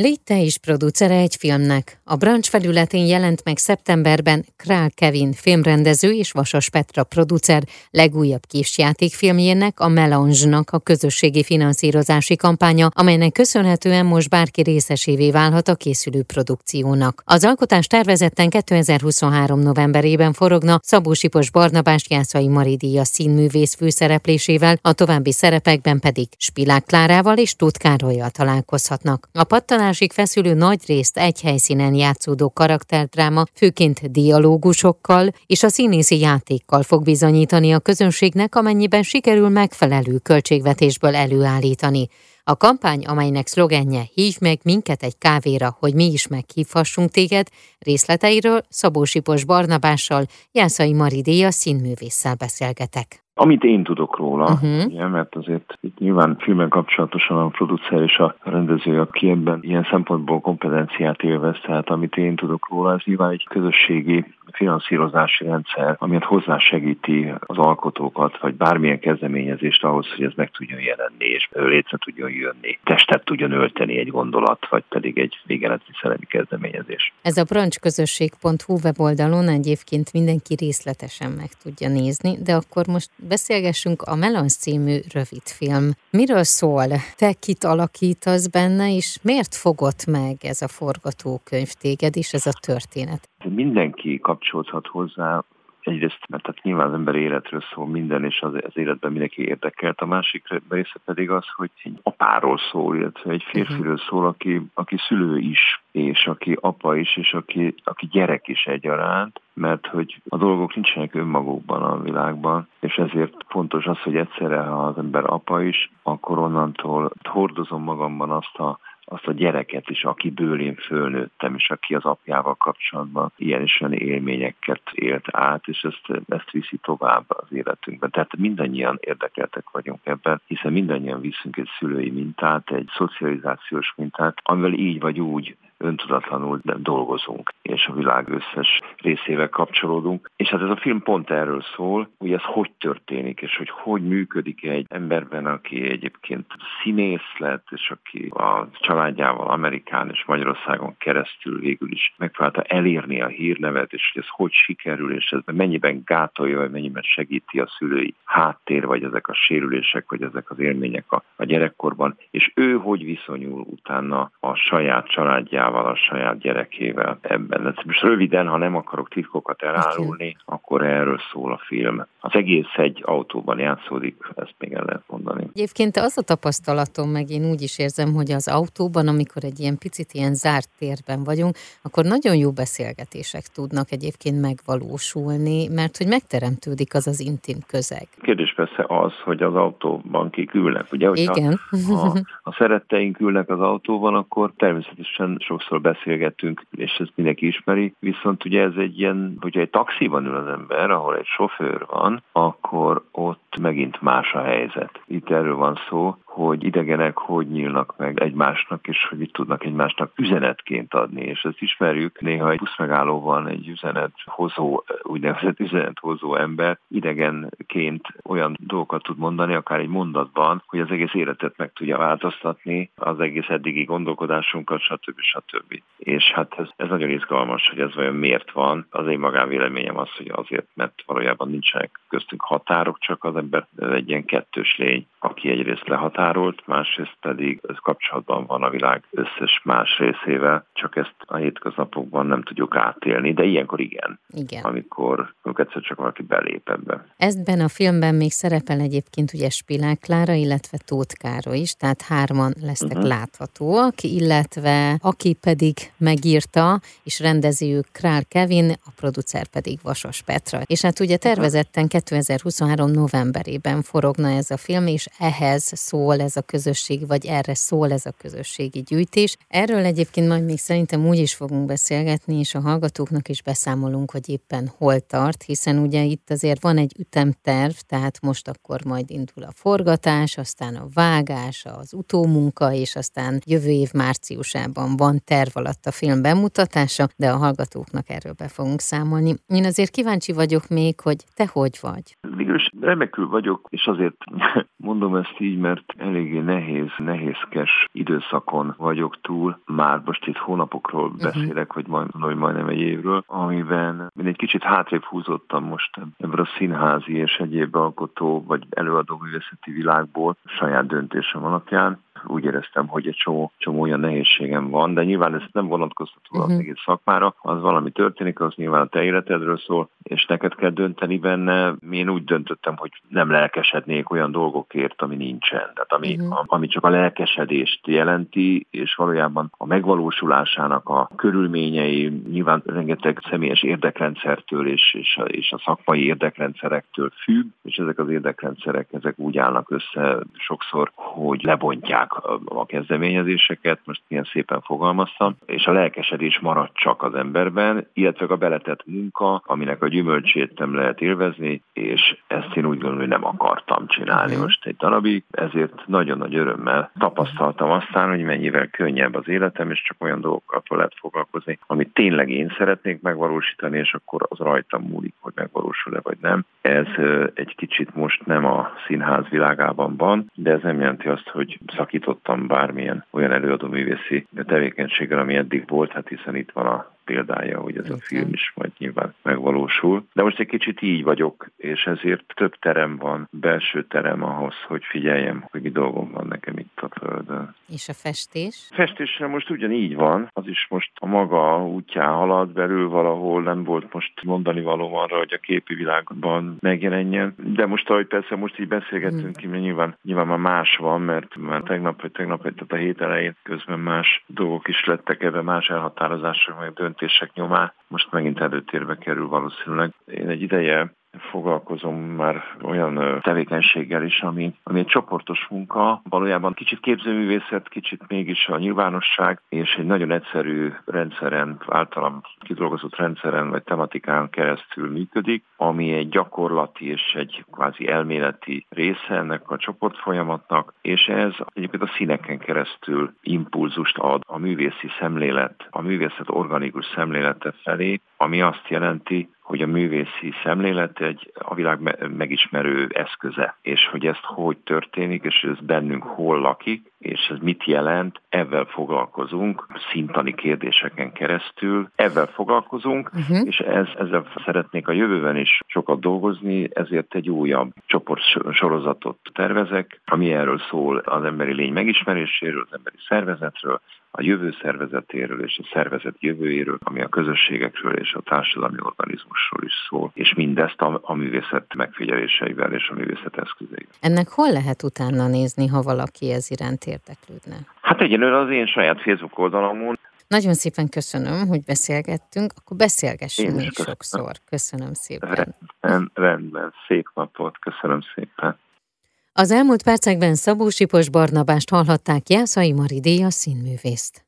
Légy te is producere egy filmnek. A brancs felületén jelent meg szeptemberben Král Kevin filmrendező és Vasas Petra producer legújabb kisjátékfilmjének, a Melange-nak a közösségi finanszírozási kampánya, amelynek köszönhetően most bárki részesévé válhat a készülő produkciónak. Az alkotás tervezetten 2023. novemberében forogna Szabó Sipos Barnabás Jászai Maridia színművész főszereplésével, a további szerepekben pedig Spilák Klárával és Tóth Károlyjal találkozhatnak. A pattanás másik feszülő nagy részt egy helyszínen játszódó karakterdráma, főként dialógusokkal és a színészi játékkal fog bizonyítani a közönségnek, amennyiben sikerül megfelelő költségvetésből előállítani. A kampány, amelynek szlogenje Hívj meg minket egy kávéra, hogy mi is meghívhassunk téged, részleteiről Szabó Sipos Barnabással, Jászai Maridéja színművésszel beszélgetek. Amit én tudok róla, uh-huh. ugye, mert azért itt nyilván filmen kapcsolatosan a producer és a rendező, aki ebben ilyen szempontból kompetenciát élvez, tehát amit én tudok róla, ez nyilván egy közösségi finanszírozási rendszer, amit hozzásegíti az alkotókat, vagy bármilyen kezdeményezést ahhoz, hogy ez meg tudjon jelenni, és létre tudjon jönni, testet tudjon ölteni egy gondolat, vagy pedig egy végeletű szellemi kezdeményezés. Ez a brancsközösség.hu weboldalon egyébként mindenki részletesen meg tudja nézni, de akkor most beszélgessünk a Melons című rövidfilm. Miről szól? Te kit alakítasz benne, és miért fogott meg ez a forgatókönyv téged, és ez a történet? Mindenki kapcsolódhat hozzá, egyrészt, mert tehát nyilván az ember életről szól minden, és az, az életben mindenki érdekelt. A másik része pedig az, hogy egy apáról szól, illetve egy férfiről szól, aki, aki szülő is, és aki apa is, és aki, aki gyerek is egyaránt, mert hogy a dolgok nincsenek önmagukban a világban, és ezért fontos az, hogy egyszerre, ha az ember apa is, akkor onnantól hordozom magamban azt a azt a gyereket is, akiből én fölnőttem, és aki az apjával kapcsolatban ilyen és olyan élményeket élt át, és ezt, ezt viszi tovább az életünkben. Tehát mindannyian érdekeltek vagyunk ebben, hiszen mindannyian viszünk egy szülői mintát, egy szocializációs mintát, amivel így vagy úgy öntudatlanul dolgozunk, és a világ összes részével kapcsolódunk. És hát ez a film pont erről szól, hogy ez hogy történik, és hogy hogy működik egy emberben, aki egyébként színész lett, és aki a családjával Amerikán és Magyarországon keresztül végül is megpróbálta elérni a hírnevet, és hogy ez hogy sikerül, és ez mennyiben gátolja, vagy mennyiben segíti a szülői háttér, vagy ezek a sérülések, vagy ezek az élmények a, a gyerekkorban, és ő hogy viszonyul utána a saját családjával, anyával, a saját gyerekével ebben. Most röviden, ha nem akarok titkokat elárulni, akkor erről szól a film. Az egész egy autóban játszódik, ezt még el lehet mondani. Egyébként az a tapasztalatom, meg én úgy is érzem, hogy az autóban, amikor egy ilyen picit ilyen zárt térben vagyunk, akkor nagyon jó beszélgetések tudnak egyébként megvalósulni, mert hogy megteremtődik az az intim közeg. Kérdés persze az, hogy az autóban kik ülnek. Ugye, hogyha Igen. Ha, ha szeretteink ülnek az autóban, akkor természetesen sok sokszor beszélgetünk, és ezt mindenki ismeri, viszont ugye ez egy ilyen, hogyha egy taxiban ül az ember, ahol egy sofőr van, akkor ott megint más a helyzet. Itt erről van szó, hogy idegenek hogy nyílnak meg egymásnak, és hogy itt tudnak egymásnak üzenetként adni. És ezt ismerjük, néha egy buszmegállóban egy üzenethozó, úgynevezett üzenethozó ember idegenként olyan dolgokat tud mondani, akár egy mondatban, hogy az egész életet meg tudja változtatni, az egész eddigi gondolkodásunkat, stb. stb. És hát ez, ez nagyon izgalmas, hogy ez vajon miért van. Az én magánvéleményem az, hogy azért, mert valójában nincsenek köztünk határok, csak az ember egy ilyen kettős lény, aki egyrészt lehatár, határolt, másrészt pedig ez kapcsolatban van a világ összes más részével, csak ezt a hétköznapokban nem tudjuk átélni, de ilyenkor igen. Igen. Amikor, amikor egyszer csak valaki belép ebbe. Ezben a filmben még szerepel egyébként ugye Spilák Klára, illetve Tóth Károly is, tehát hárman lesznek uh-huh. láthatóak, illetve aki pedig megírta és rendezi ők Král Kevin, a producer pedig Vasas Petra. És hát ugye tervezetten 2023 novemberében forogna ez a film, és ehhez szól szól ez a közösség, vagy erre szól ez a közösségi gyűjtés. Erről egyébként majd még szerintem úgy is fogunk beszélgetni, és a hallgatóknak is beszámolunk, hogy éppen hol tart, hiszen ugye itt azért van egy ütemterv, tehát most akkor majd indul a forgatás, aztán a vágás, az utómunka, és aztán jövő év márciusában van terv alatt a film bemutatása, de a hallgatóknak erről be fogunk számolni. Én azért kíváncsi vagyok még, hogy te hogy vagy? Végülis remekül vagyok, és azért mondom ezt így, mert eléggé nehéz, nehézkes időszakon vagyok túl. Már most itt hónapokról uh-huh. beszélek, vagy majd, hogy majdnem egy évről, amiben én egy kicsit hátrébb húzottam most ebből a színházi és egyéb alkotó vagy előadó művészeti világból saját döntésem alapján úgy éreztem, hogy egy csomó, csomó olyan nehézségem van, de nyilván ez nem vonatkoztató uh-huh. az mhm. egész szakmára, az valami történik, az nyilván a te életedről szól, és neked kell dönteni benne. Én úgy döntöttem, hogy nem lelkesednék olyan dolgokért, ami nincsen. Tehát ami, uh-huh. ami csak a lelkesedést jelenti, és valójában a megvalósulásának a körülményei nyilván rengeteg személyes érdekrendszertől és, és, a, és a szakmai érdekrendszerektől függ, és ezek az érdekrendszerek ezek úgy állnak össze sokszor, hogy lebontják a kezdeményezéseket, most ilyen szépen fogalmaztam, és a lelkesedés marad csak az emberben, illetve a beletett munka, aminek a gyümölcsét nem lehet élvezni, és ezt én úgy gondolom, hogy nem akartam csinálni uh-huh. most egy darabig, ezért nagyon nagy örömmel tapasztaltam aztán, hogy mennyivel könnyebb az életem, és csak olyan dolgokkal lehet foglalkozni, amit tényleg én szeretnék megvalósítani, és akkor az rajtam múlik, hogy megvalósul-e vagy nem. Ez egy kicsit most nem a színház világában van, de ez nem jelenti azt, hogy szakít szakítottam bármilyen olyan előadó művészi tevékenységgel, ami eddig volt, hát hiszen itt van a példája, hogy ez a film is majd nyilván megvalósul. De most egy kicsit így vagyok, és ezért több terem van, belső terem ahhoz, hogy figyeljem, hogy mi dolgom van nekem itt Földön. És a festés? Festésre most ugyanígy van, az is most a maga útján halad belül valahol, nem volt most mondani való arra, hogy a képi világban megjelenjen. De most, ahogy persze most így beszélgettünk, hmm. nyilván, nyilván már más van, mert már tegnap vagy tegnap, tehát a hét elején közben más dolgok is lettek ebbe, más elhatározások, meg dönt döntések nyomán most megint előtérbe kerül valószínűleg. Én egy ideje foglalkozom már olyan tevékenységgel is, ami, ami egy csoportos munka, valójában kicsit képzőművészet, kicsit mégis a nyilvánosság, és egy nagyon egyszerű rendszeren, általam kidolgozott rendszeren vagy tematikán keresztül működik, ami egy gyakorlati és egy kvázi elméleti része ennek a csoportfolyamatnak, és ez egyébként a színeken keresztül impulzust ad a művészi szemlélet, a művészet organikus szemlélete felé, ami azt jelenti, hogy a művészi szemlélet egy a világ megismerő eszköze, és hogy ezt hogy történik, és ez bennünk hol lakik, és ez mit jelent, ezzel foglalkozunk, szintani kérdéseken keresztül, ezzel foglalkozunk, uh-huh. és ez, ezzel szeretnék a jövőben is sokat dolgozni, ezért egy újabb csoport sorozatot tervezek, ami erről szól az emberi lény megismeréséről, az emberi szervezetről, a jövő szervezetéről és a szervezet jövőjéről, ami a közösségekről és a társadalmi organizmusról is szól, és mindezt a, a művészet megfigyeléseivel és a művészet eszközeivel. Ennek hol lehet utána nézni, ha valaki ez iránt érdeklődne? Hát egyelőre az én saját Facebook oldalamon. Nagyon szépen köszönöm, hogy beszélgettünk, akkor beszélgessünk még köszönöm. sokszor. Köszönöm szépen. Rendben, rendben, szép napot, köszönöm szépen. Az elmúlt percekben Szabó Sipos Barnabást hallhatták Jászai Maridé a színművészt.